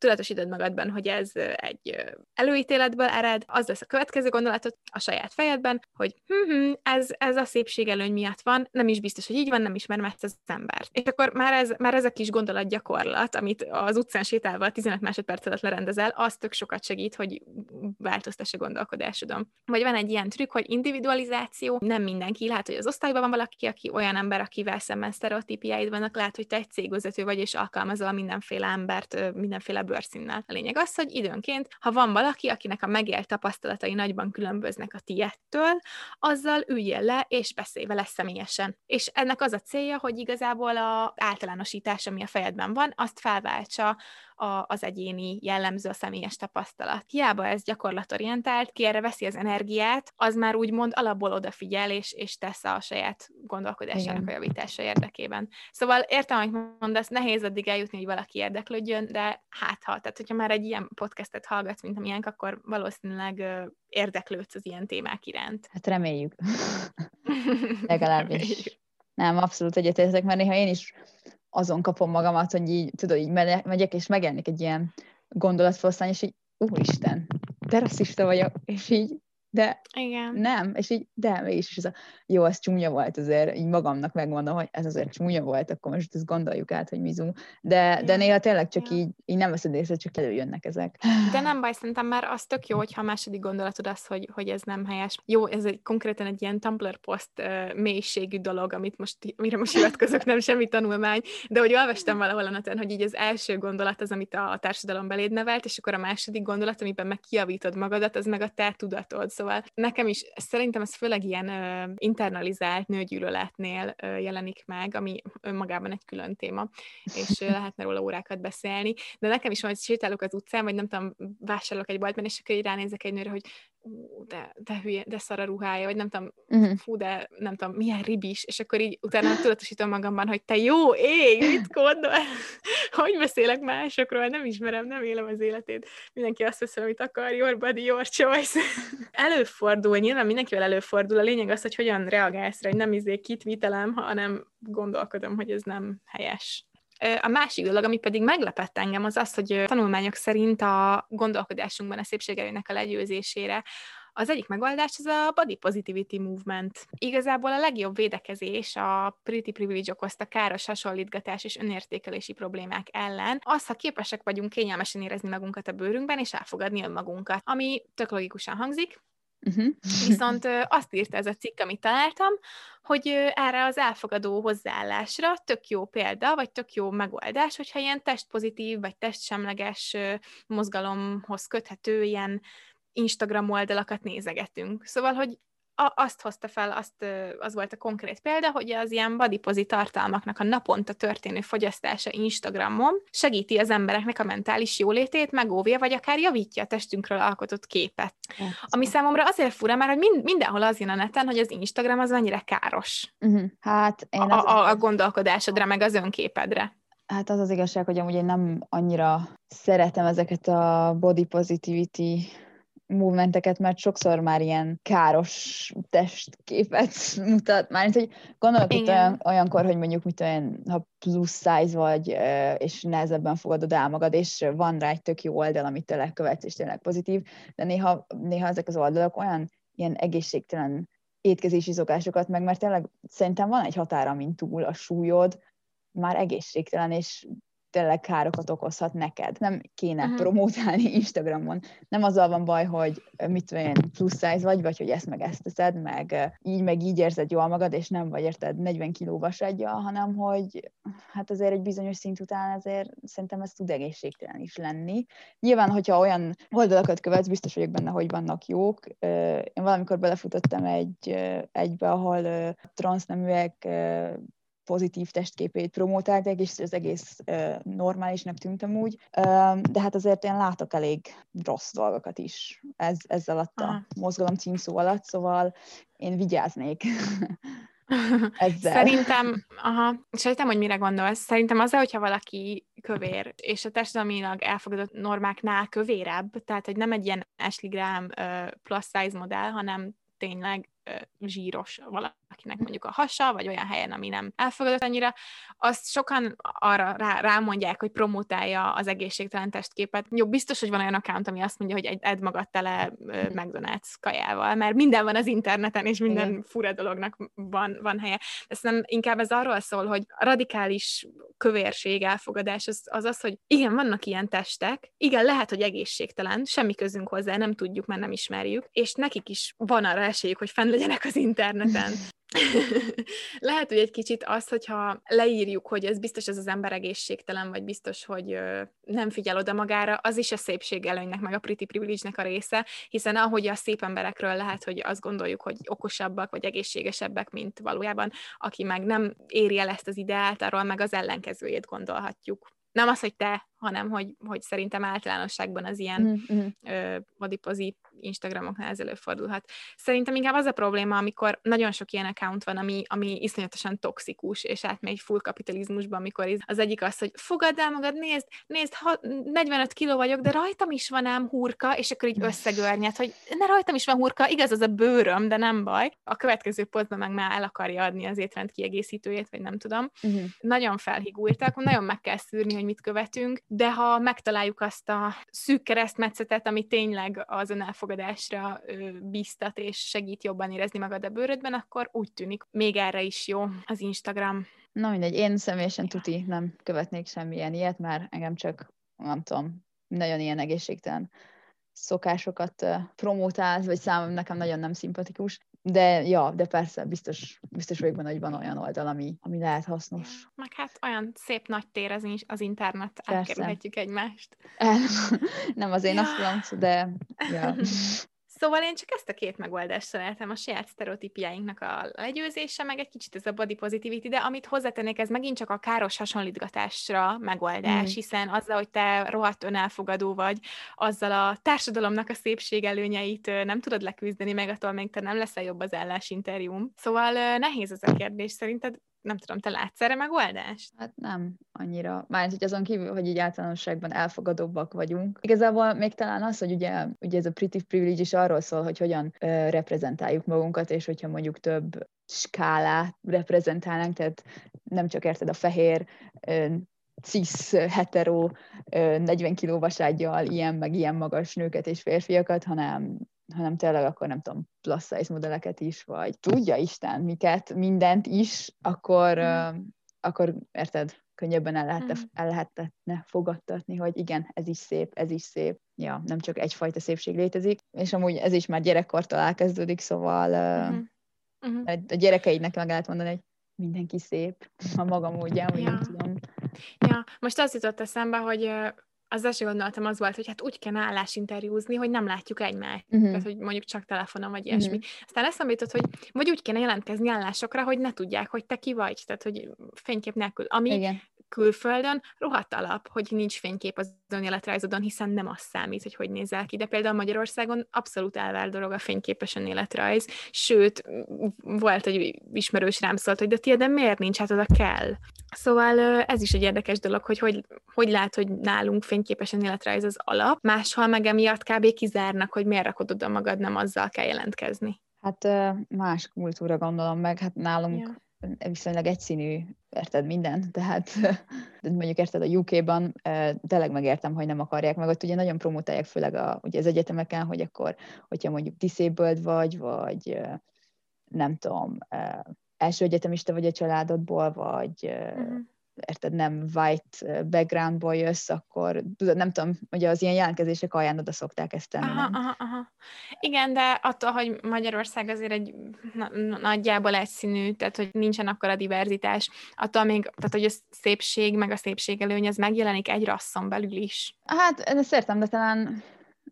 tudatosítod magadban, hogy ez egy előítéletből ered, az lesz a következő gondolatot a saját fejedben, hogy hm, ez, ez a szépségelőny miatt van, nem is biztos, hogy így van, nem ismerem ezt az embert. És akkor már ez, már ez a kis gondolatgyakorlat, amit az utcán sétálva 15 másodperc alatt lerendezel, az tök sokat segít, hogy változtass a gondolkodásodon. Vagy van egy ilyen trükk, hogy individualizáció, nem mindenki, lehet, hogy az osztályban van valaki, aki olyan ember, akivel szemben sztereotípiáid vannak, lehet, hogy te egy cégvezető vagy, és alkalmazol mindenféle embert, mindenféle bőrszínnel. A lényeg az, hogy időnként, ha van valaki, akinek a megélt tapasztalatai nagyban különböznek a tiettől, azzal üljél le, és beszélj vele személyesen. És ennek az a célja, hogy igazából a általánosítás, ami a fejedben van, azt felváltsa a, az egyéni jellemző, a személyes tapasztalat. Hiába ez gyakorlatorientált, ki erre veszi az energiát, az már úgymond alapból odafigyel, és, és tesz a saját gondolkodásának a javítása érdekében. Szóval értem, hogy mondasz, nehéz addig eljutni, hogy valaki érdeklődjön, de hát ha, tehát hogyha már egy ilyen podcastet hallgatsz, mint amilyenk, akkor valószínűleg érdeklődsz az ilyen témák iránt. Hát reméljük. *laughs* Legalábbis. Nem, abszolút egyetértek, mert néha én is azon kapom magamat, hogy így, tudod, így megyek, és megjelenik egy ilyen gondolatfoszlány, és így, úristen, de rasszista vagyok, és így de Igen. nem, és így, de mégis, ez a, jó, ez csúnya volt azért, így magamnak megmondom, hogy ez azért csúnya volt, akkor most ezt gondoljuk át, hogy mizu, de, ja. de néha tényleg csak ja. így, így nem veszed észre, csak előjönnek ezek. De nem baj, szerintem már az tök jó, hogyha a második gondolatod az, hogy, hogy ez nem helyes. Jó, ez egy konkrétan egy ilyen Tumblr post uh, mélységű dolog, amit most, mire most hivatkozok, nem semmi tanulmány, de hogy olvastam valahol a neten, hogy így az első gondolat az, amit a társadalom beléd nevelt, és akkor a második gondolat, amiben meg kiavítod magadat, az meg a te tudatod Szóval nekem is szerintem ez főleg ilyen uh, internalizált nőgyűlöletnél uh, jelenik meg, ami önmagában egy külön téma, és uh, *laughs* lehetne róla órákat beszélni. De nekem is hogy sétálok az utcán, vagy nem tudom, vásárolok egy boltban, és akkor így ránézek egy nőre, hogy de, de hülye, de szar a ruhája, vagy nem tudom, uh-huh. fú, de nem tudom, milyen ribis, és akkor így utána tudatosítom magamban, hogy te jó ég, mit gondol? *laughs* hogy beszélek másokról, nem ismerem, nem élem az életét. Mindenki azt vesz, amit akar, your body, your choice. *laughs* előfordul, nyilván mindenkivel előfordul, a lényeg az, hogy hogyan reagálsz rá, hogy nem izé kitvitelem, hanem gondolkodom, hogy ez nem helyes. A másik dolog, ami pedig meglepett engem, az az, hogy tanulmányok szerint a gondolkodásunkban a szépségelőnek a legyőzésére az egyik megoldás az a body positivity movement. Igazából a legjobb védekezés a pretty privilege okozta káros hasonlítgatás és önértékelési problémák ellen, az, ha képesek vagyunk kényelmesen érezni magunkat a bőrünkben és elfogadni önmagunkat, ami tök logikusan hangzik, Uh-huh. Viszont azt írta ez a cikk, amit találtam, hogy erre az elfogadó hozzáállásra tök jó példa, vagy tök jó megoldás, hogyha ilyen testpozitív, vagy testsemleges mozgalomhoz köthető ilyen Instagram oldalakat nézegetünk. Szóval, hogy a, azt hozta fel, azt, az volt a konkrét példa, hogy az ilyen bodypozi tartalmaknak a naponta történő fogyasztása Instagramon segíti az embereknek a mentális jólétét, megóvja, vagy akár javítja a testünkről alkotott képet. Ami számomra azért fura, mert hogy mind, mindenhol az jön a neten, hogy az Instagram az annyira káros. Uh-huh. Hát én a, a, a gondolkodásodra, meg az önképedre. Hát az az igazság, hogy amúgy én nem annyira szeretem ezeket a body positivity movementeket, mert sokszor már ilyen káros testképet *laughs* mutat. Mármint, hogy gondolok itt olyan, olyankor, hogy mondjuk mit olyan, ha plusz size vagy, és nehezebben fogadod el magad, és van rá egy tök jó oldal, amit te lekövetsz, és tényleg pozitív, de néha, néha ezek az oldalak olyan ilyen egészségtelen étkezési szokásokat meg, mert tényleg szerintem van egy határa, mint túl a súlyod, már egészségtelen, és tényleg károkat okozhat neked. Nem kéne uh-huh. promótálni *laughs* Instagramon. Nem azzal van baj, hogy mit tudom én, plusz size vagy, vagy hogy ezt meg ezt teszed, meg így meg így érzed jól magad, és nem vagy érted 40 kiló vasadja, hanem hogy hát azért egy bizonyos szint után azért szerintem ez tud egészségtelen is lenni. Nyilván, hogyha olyan oldalakat követsz, biztos vagyok benne, hogy vannak jók. Én valamikor belefutottam egy, egybe, ahol transzneműek pozitív testképét promotálták, és az egész uh, normálisnak tűntem úgy, uh, de hát azért én látok elég rossz dolgokat is ez, ezzel alatt a Aha. mozgalom címszó alatt, szóval én vigyáznék. *laughs* Ezzel. Szerintem, aha, sejtem, hogy mire gondolsz. Szerintem az, hogyha valaki kövér, és a társadalmilag elfogadott normáknál kövérebb, tehát, hogy nem egy ilyen Ashley Graham uh, plus size modell, hanem tényleg zsíros valakinek mondjuk a hasa, vagy olyan helyen, ami nem elfogadott annyira, azt sokan arra rá, rámondják, hogy promotálja az egészségtelen testképet. Jó, biztos, hogy van olyan account, ami azt mondja, hogy egy edd magad tele McDonald's kajával, mert minden van az interneten, és minden Igen. fura dolognak van, van helye. De nem inkább ez arról szól, hogy a radikális kövérség, elfogadás az, az az, hogy igen, vannak ilyen testek, igen, lehet, hogy egészségtelen, semmi közünk hozzá, nem tudjuk, mert nem ismerjük, és nekik is van arra esélyük, hogy fenn legyenek az interneten. *laughs* *laughs* Lehet, hogy egy kicsit az, hogyha leírjuk, hogy ez biztos ez az ember egészségtelen, vagy biztos, hogy nem figyel oda magára, az is a szépség előnynek, meg a pretty privilege-nek a része, hiszen ahogy a szép emberekről lehet, hogy azt gondoljuk, hogy okosabbak, vagy egészségesebbek, mint valójában, aki meg nem éri el ezt az ideált, arról meg az ellenkezőjét gondolhatjuk. Nem az, hogy te, hanem hogy, hogy szerintem általánosságban az ilyen mm-hmm. ö, bodypozi Instagramoknál ez előfordulhat. Szerintem inkább az a probléma, amikor nagyon sok ilyen account van, ami, ami iszonyatosan toxikus, és átmegy full kapitalizmusba, amikor az egyik az, hogy fogadd el magad, nézd, nézd, ha 45 kiló vagyok, de rajtam is van ám hurka, és akkor így összegörnyed, hogy ne rajtam is van hurka, igaz, az a bőröm, de nem baj. A következő posztban meg már el akarja adni az étrend kiegészítőjét, vagy nem tudom. Uh-huh. Nagyon felhigultak, nagyon meg kell szűrni, hogy mit követünk, de ha megtaláljuk azt a szűk keresztmetszetet, ami tényleg az önelfogadásra bíztat, és segít jobban érezni magad a bőrödben, akkor úgy tűnik, még erre is jó az Instagram. Na mindegy, én személyesen tuti nem követnék semmilyen ilyet, mert engem csak, nem tudom, nagyon ilyen egészségtelen szokásokat promotál, vagy számom nekem nagyon nem szimpatikus. De ja, de persze, biztos, biztos vagyok benne, hogy van olyan oldal, ami, ami lehet hasznos. Meg hát olyan szép nagy tér az, az internet, elkerülhetjük egymást. *laughs* nem az én ja. azt de ja. *laughs* Szóval én csak ezt a két megoldást szeretem, a saját sztereotípiáinknak a legyőzése, meg egy kicsit ez a body positivity, de amit hozzátennék, ez megint csak a káros hasonlítgatásra megoldás, mm. hiszen azzal, hogy te rohadt önelfogadó vagy, azzal a társadalomnak a szépség előnyeit nem tudod leküzdeni, meg attól még te nem leszel jobb az állásinterjúm. Szóval nehéz ez a kérdés. Szerinted nem tudom, te látsz erre megoldást? Hát nem annyira. Mármint, hogy azon kívül, hogy így általánosságban elfogadóbbak vagyunk. Igazából még talán az, hogy ugye, ugye ez a pretty privilege is arról szól, hogy hogyan ö, reprezentáljuk magunkat, és hogyha mondjuk több skálát reprezentálnánk, tehát nem csak érted a fehér, ö, cis, hetero, 40 kiló vaságyjal ilyen meg ilyen magas nőket és férfiakat, hanem hanem tényleg akkor nem tudom, plus size modelleket is, vagy tudja Isten miket, mindent is, akkor, mm. uh, akkor érted, könnyebben el, lehet, mm. el lehetne fogadtatni, hogy igen, ez is szép, ez is szép. Ja, nem csak egyfajta szépség létezik, és amúgy ez is már gyerekkortól elkezdődik, szóval uh, mm-hmm. a gyerekeidnek meg lehet mondani, hogy mindenki szép *laughs* a maga módján, vagy ja. nem tudom. Ja, most az jutott eszembe, hogy az első gondolatom az volt, hogy hát úgy kell állásinterjúzni, hogy nem látjuk egymást. Uh-huh. Tehát, hogy mondjuk csak telefonon, vagy ilyesmi. Uh-huh. Aztán eszembe jutott, hogy vagy úgy kéne jelentkezni állásokra, hogy ne tudják, hogy te ki vagy. Tehát, hogy fénykép nélkül. Ami Igen külföldön rohadt alap, hogy nincs fénykép az önéletrajzodon, hiszen nem az számít, hogy hogy nézel ki, de például Magyarországon abszolút elvár dolog a fényképes önéletrajz, sőt, volt egy ismerős rám szólt, hogy de tiéd, de miért nincs, hát oda kell. Szóval ez is egy érdekes dolog, hogy hogy, hogy lát, hogy nálunk fényképes önéletrajz az alap, máshol meg emiatt kb. kizárnak, hogy miért rakod oda magad, nem azzal kell jelentkezni. Hát más kultúra gondolom meg, hát nálunk ja viszonylag egyszínű, érted minden, tehát *laughs* mondjuk érted a UK-ban tényleg megértem, hogy nem akarják, meg ott ugye nagyon promotálják, főleg a, ugye az egyetemeken, hogy akkor, hogyha mondjuk disabled vagy, vagy nem tudom, első egyetemista vagy a családodból, vagy uh-huh érted, nem white backgroundból jössz, akkor tudod, nem tudom, hogy az ilyen jelentkezések alján oda szokták ezt tenni. Aha, aha, aha. Igen, de attól, hogy Magyarország azért egy na- nagyjából egyszínű, tehát hogy nincsen akkor a diverzitás, attól még, tehát hogy a szépség, meg a szépség előny, ez megjelenik egy rasszon belül is. Hát, ezt értem, de talán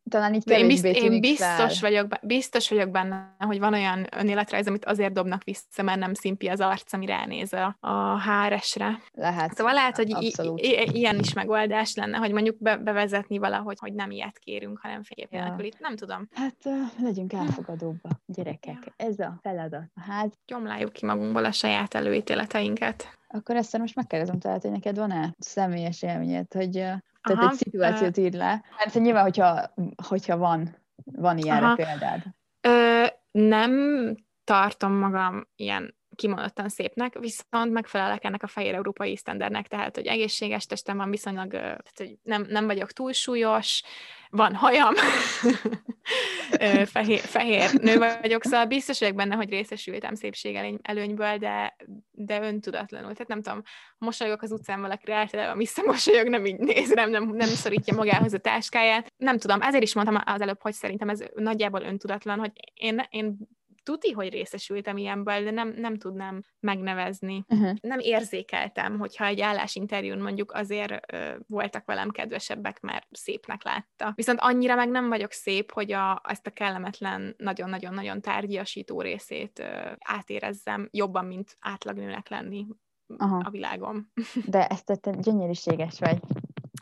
talán így én, bizt, én biztos, vagyok, biztos vagyok benne, hogy van olyan önéletrajz, amit azért dobnak vissza, mert nem szimpi az arc, ami ránéz a, a HRS-re. Lehet. Szóval lehet, hogy i- i- ilyen is megoldás lenne, hogy mondjuk be- bevezetni valahogy, hogy nem ilyet kérünk, hanem fénykép ja. nélkül. Itt nem tudom. Hát uh, legyünk elfogadóbbak, gyerekek. Ja. Ez a feladat. Hát... Gyomláljuk ki magunkból a saját előítéleteinket. Akkor ezt most megkérdezem, tehát, hogy neked van-e személyes élményed, hogy tehát Aha, egy szituációt ír le. Hát nyilván, hogyha, hogyha van, van ilyenre Aha. példád. Ö, nem tartom magam ilyen kimondottan szépnek, viszont megfelelek ennek a fehér európai sztendernek, tehát, hogy egészséges testem van viszonylag, tehát, hogy nem, nem vagyok túlsúlyos, van hajam, *laughs* fehér, fehér nő vagyok, szóval biztos vagyok benne, hogy részesültem szépség előnyből, de, de öntudatlanul. Tehát nem tudom, mosolyogok az utcán valakire, általában visszamosolyog, nem így néz nem, nem, nem szorítja magához a táskáját. Nem tudom, ezért is mondtam az előbb, hogy szerintem ez nagyjából öntudatlan, hogy én, én tuti, hogy részesültem ilyenből, de nem, nem tudnám megnevezni. Uh-huh. Nem érzékeltem, hogyha egy állásinterjún mondjuk azért ö, voltak velem kedvesebbek, mert szépnek látta. Viszont annyira meg nem vagyok szép, hogy a, ezt a kellemetlen, nagyon-nagyon-nagyon tárgyasító részét ö, átérezzem jobban, mint átlagnőnek lenni Aha. a világom. *laughs* De ezt te gyönyörűséges vagy.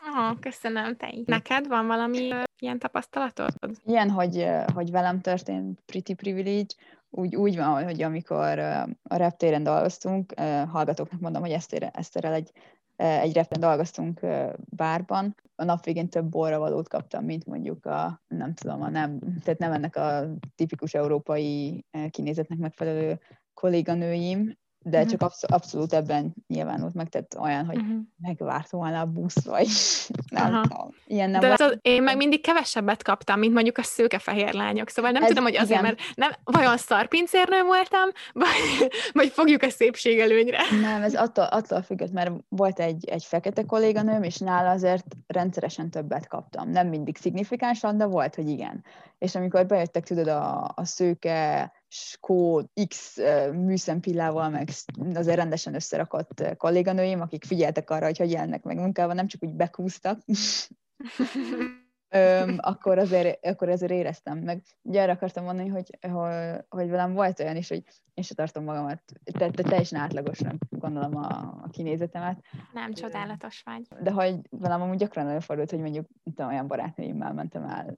Aha, köszönöm, te így. Neked van valami uh, ilyen tapasztalatod? Ilyen, hogy, hogy velem történt pretty privilege, úgy, úgy van, hogy amikor a reptéren dolgoztunk, hallgatóknak mondom, hogy Eszter, Eszterrel egy, egy reptéren dolgoztunk bárban, a nap végén több borra valót kaptam, mint mondjuk a, nem tudom, a nem, tehát nem ennek a tipikus európai kinézetnek megfelelő kolléganőim, de uh-huh. csak absz- abszolút ebben nyilvánult meg, tehát olyan, hogy uh-huh. megvárt volna a busz, vagy *laughs* nem tudom. Ilyen nem de az, én meg mindig kevesebbet kaptam, mint mondjuk a szőke-fehér lányok, szóval nem Ez, tudom, hogy azért, igen. mert nem, vajon szarpincérnő voltam, vagy, vagy fogjuk a szépség előnyre. Nem, ez attól, attól függött, mert volt egy, egy fekete kolléganőm, és nála azért rendszeresen többet kaptam. Nem mindig szignifikánsan, de volt, hogy igen. És amikor bejöttek, tudod, a, a szőke skó X műszempillával, meg azért rendesen összerakott kolléganőim, akik figyeltek arra, hogy hogy jelennek meg munkával, nem csak úgy bekúztak, *laughs* Öm, akkor, azért, akkor azért éreztem meg. Ugye arra akartam mondani, hogy, hogy, hogy velem volt olyan is, hogy én se tartom magamat, te, te teljesen átlagosnak gondolom a, a kinézetemet. Nem, csodálatos vagy. De hogy velem amúgy gyakran előfordult, hogy mondjuk tudom, olyan barátnőimmel mentem el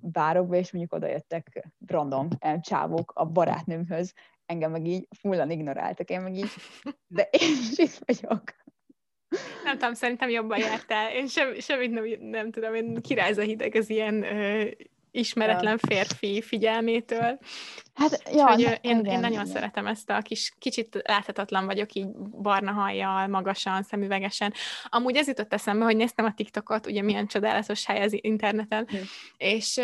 bárokba, és mondjuk oda jöttek random csávók a barátnőmhöz, engem meg így fullan ignoráltak, én meg így, de én is itt vagyok. Nem tudom, szerintem jobban jártál. Én sem, semmit nem, nem tudom, én királyz a hideg az ilyen ö, ismeretlen férfi figyelmétől. Hát, ja, hogy ne, én, igen, én nagyon igen. szeretem ezt a kis, kicsit láthatatlan vagyok így barna hajjal, magasan, szemüvegesen. Amúgy ez jutott eszembe, hogy néztem a TikTokot, ugye milyen csodálatos hely az interneten, hm. és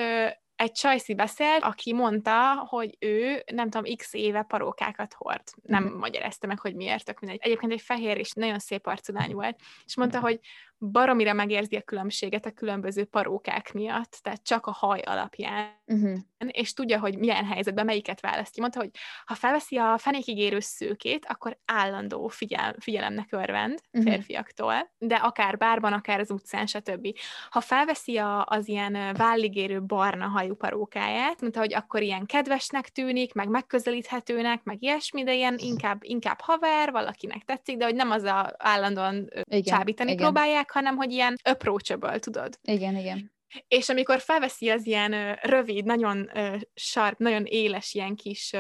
egy csajszi beszélt, aki mondta, hogy ő, nem tudom, x éve parókákat hord. Nem uh-huh. magyarázta meg, hogy miért, tök mindegy. Egyébként egy fehér és nagyon szép arcú lány volt, és mondta, hogy baromira megérzi a különbséget a különböző parókák miatt, tehát csak a haj alapján, uh-huh. és tudja, hogy milyen helyzetben melyiket választja. Mondta, hogy ha felveszi a fenékig szőkét, akkor állandó figyel, figyelemnek örvend uh-huh. férfiaktól, de akár bárban, akár az utcán, stb. Ha felveszi a, az ilyen válligérő barna hajú parókáját, mondta, hogy akkor ilyen kedvesnek tűnik, meg megközelíthetőnek, meg ilyesmi, de ilyen inkább, inkább haver, valakinek tetszik, de hogy nem az a állandóan igen, csábítani igen. próbálják, meg, hanem hogy ilyen approachable, tudod? Igen, igen. És amikor felveszi az ilyen rövid, nagyon sharp, nagyon éles ilyen kis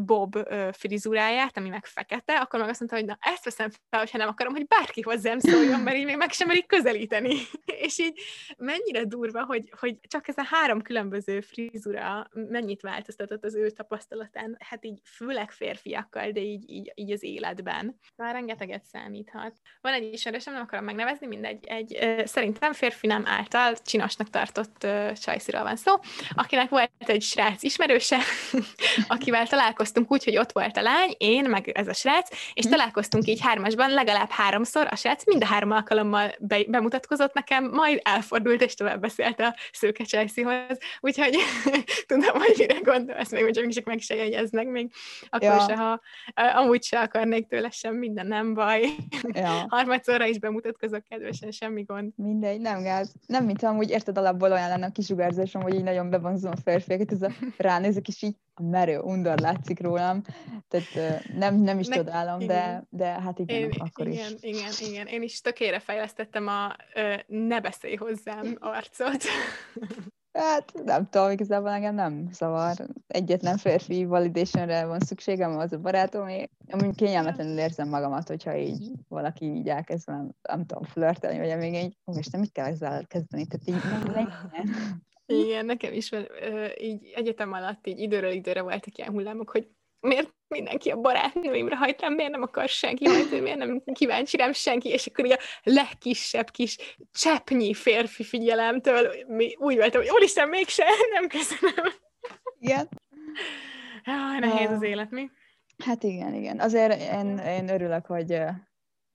bob frizuráját, ami meg fekete, akkor meg azt mondta, hogy na ezt veszem fel, hogyha nem akarom, hogy bárki hozzám szóljon, mert így még meg sem merik közelíteni. *laughs* és így mennyire durva, hogy, hogy csak ez a három különböző frizura mennyit változtatott az ő tapasztalatán, hát így főleg férfiakkal, de így, így, így az életben. Már rengeteget számíthat. Van egy ismerősöm, nem akarom megnevezni, mindegy, egy, szerintem férfi nem által csinosnak tartott csajsziról van szó, akinek volt egy srác ismerőse, *laughs* akivel találkozott találkoztunk úgy, hogy ott volt a lány, én, meg ez a srác, és hm. találkoztunk így hármasban legalább háromszor, a srác mind a három alkalommal be, bemutatkozott nekem, majd elfordult, és tovább beszélt a szőke Chelsea-hoz. Úgyhogy *laughs* tudom, hogy mire gondolsz, még csak, csak meg se jegyeznek még, akkor ja. se, ha amúgy se akarnék tőle sem, minden nem baj. Ja. *laughs* Harmadszorra is bemutatkozok kedvesen, semmi gond. Mindegy, nem gáz. Nem, mint amúgy érted alapból olyan lenne a kisugárzásom, hogy így nagyon bevonzom a férfiakat, ez a *laughs* ránézek, és így a merő undor látszik rólam, tehát nem, nem is ne, csodálom, de, de hát igen, én, akkor igen, is. Igen, igen, én is tökére fejlesztettem a ö, ne beszélj hozzám arcot. Hát nem tudom, igazából engem nem szavar. Egyetlen férfi validationre van szükségem, az a barátom, amúgy kényelmetlenül érzem magamat, hogyha így valaki így elkezd nem, nem tudom, flörtelni, vagy még egy, ó, és nem mit kell ezzel kezdeni, tehát így nem, nem. Igen, nekem is van, így egyetem alatt így időről időre voltak ilyen hullámok, hogy miért mindenki a barátnőimre hajt miért nem akar senki hajtani, miért nem kíváncsi rám senki, és akkor így a legkisebb kis cseppnyi férfi figyelemtől úgy voltam, hogy úristen, mégse, *laughs* nem köszönöm. Igen. Ja, nehéz az élet, mi? Hát igen, igen. Azért én, én örülök, hogy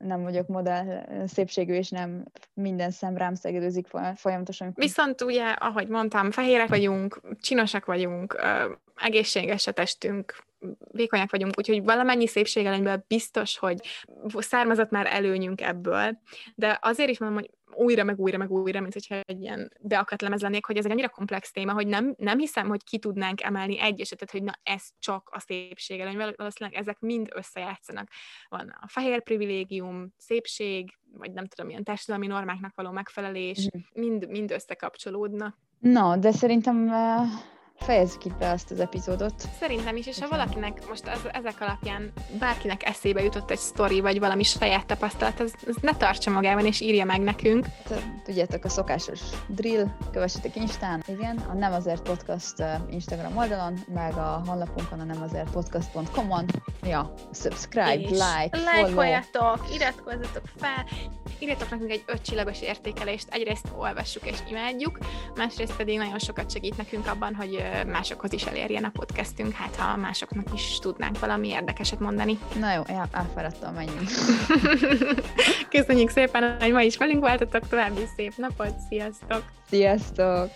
nem vagyok modell szépségű, és nem minden szem rám szegedőzik folyamatosan. Viszont ugye, ahogy mondtam, fehérek vagyunk, csinosak vagyunk, egészséges a testünk, vékonyak vagyunk, úgyhogy valamennyi szépségelőnyből biztos, hogy származott már előnyünk ebből, de azért is mondom, hogy újra, meg újra, meg újra, mint hogyha egy ilyen beakadt lemez lennék, hogy ez egy annyira komplex téma, hogy nem, nem hiszem, hogy ki tudnánk emelni egy esetet, hogy na ez csak a szépségelőny, valószínűleg ezek mind összejátszanak. Van a fehér privilégium, szépség, vagy nem tudom, ilyen társadalmi normáknak való megfelelés, mm. mind, mind összekapcsolódnak. No, de szerintem fejezzük itt be azt az epizódot. Szerintem is, és ha valakinek most az, ezek alapján bárkinek eszébe jutott egy sztori, vagy valami saját tapasztalat, az, az ne tartsa magában, és írja meg nekünk. Tudjátok, a szokásos drill, kövessetek Instán, igen, a Nem Azért Podcast Instagram oldalon, meg a honlapunkon a nem azért podcast.com-on. Ja, subscribe, és like, follow. iratkozzatok fel, írjatok nekünk egy ötcsillagos értékelést, egyrészt olvassuk és imádjuk, másrészt pedig nagyon sokat segít nekünk abban, hogy másokhoz is elérjen a podcastünk, hát ha másoknak is tudnánk valami érdekeset mondani. Na jó, elfáradtam, menjünk. *laughs* Köszönjük szépen, hogy ma is velünk voltatok, további szép napot, sziasztok! Sziasztok!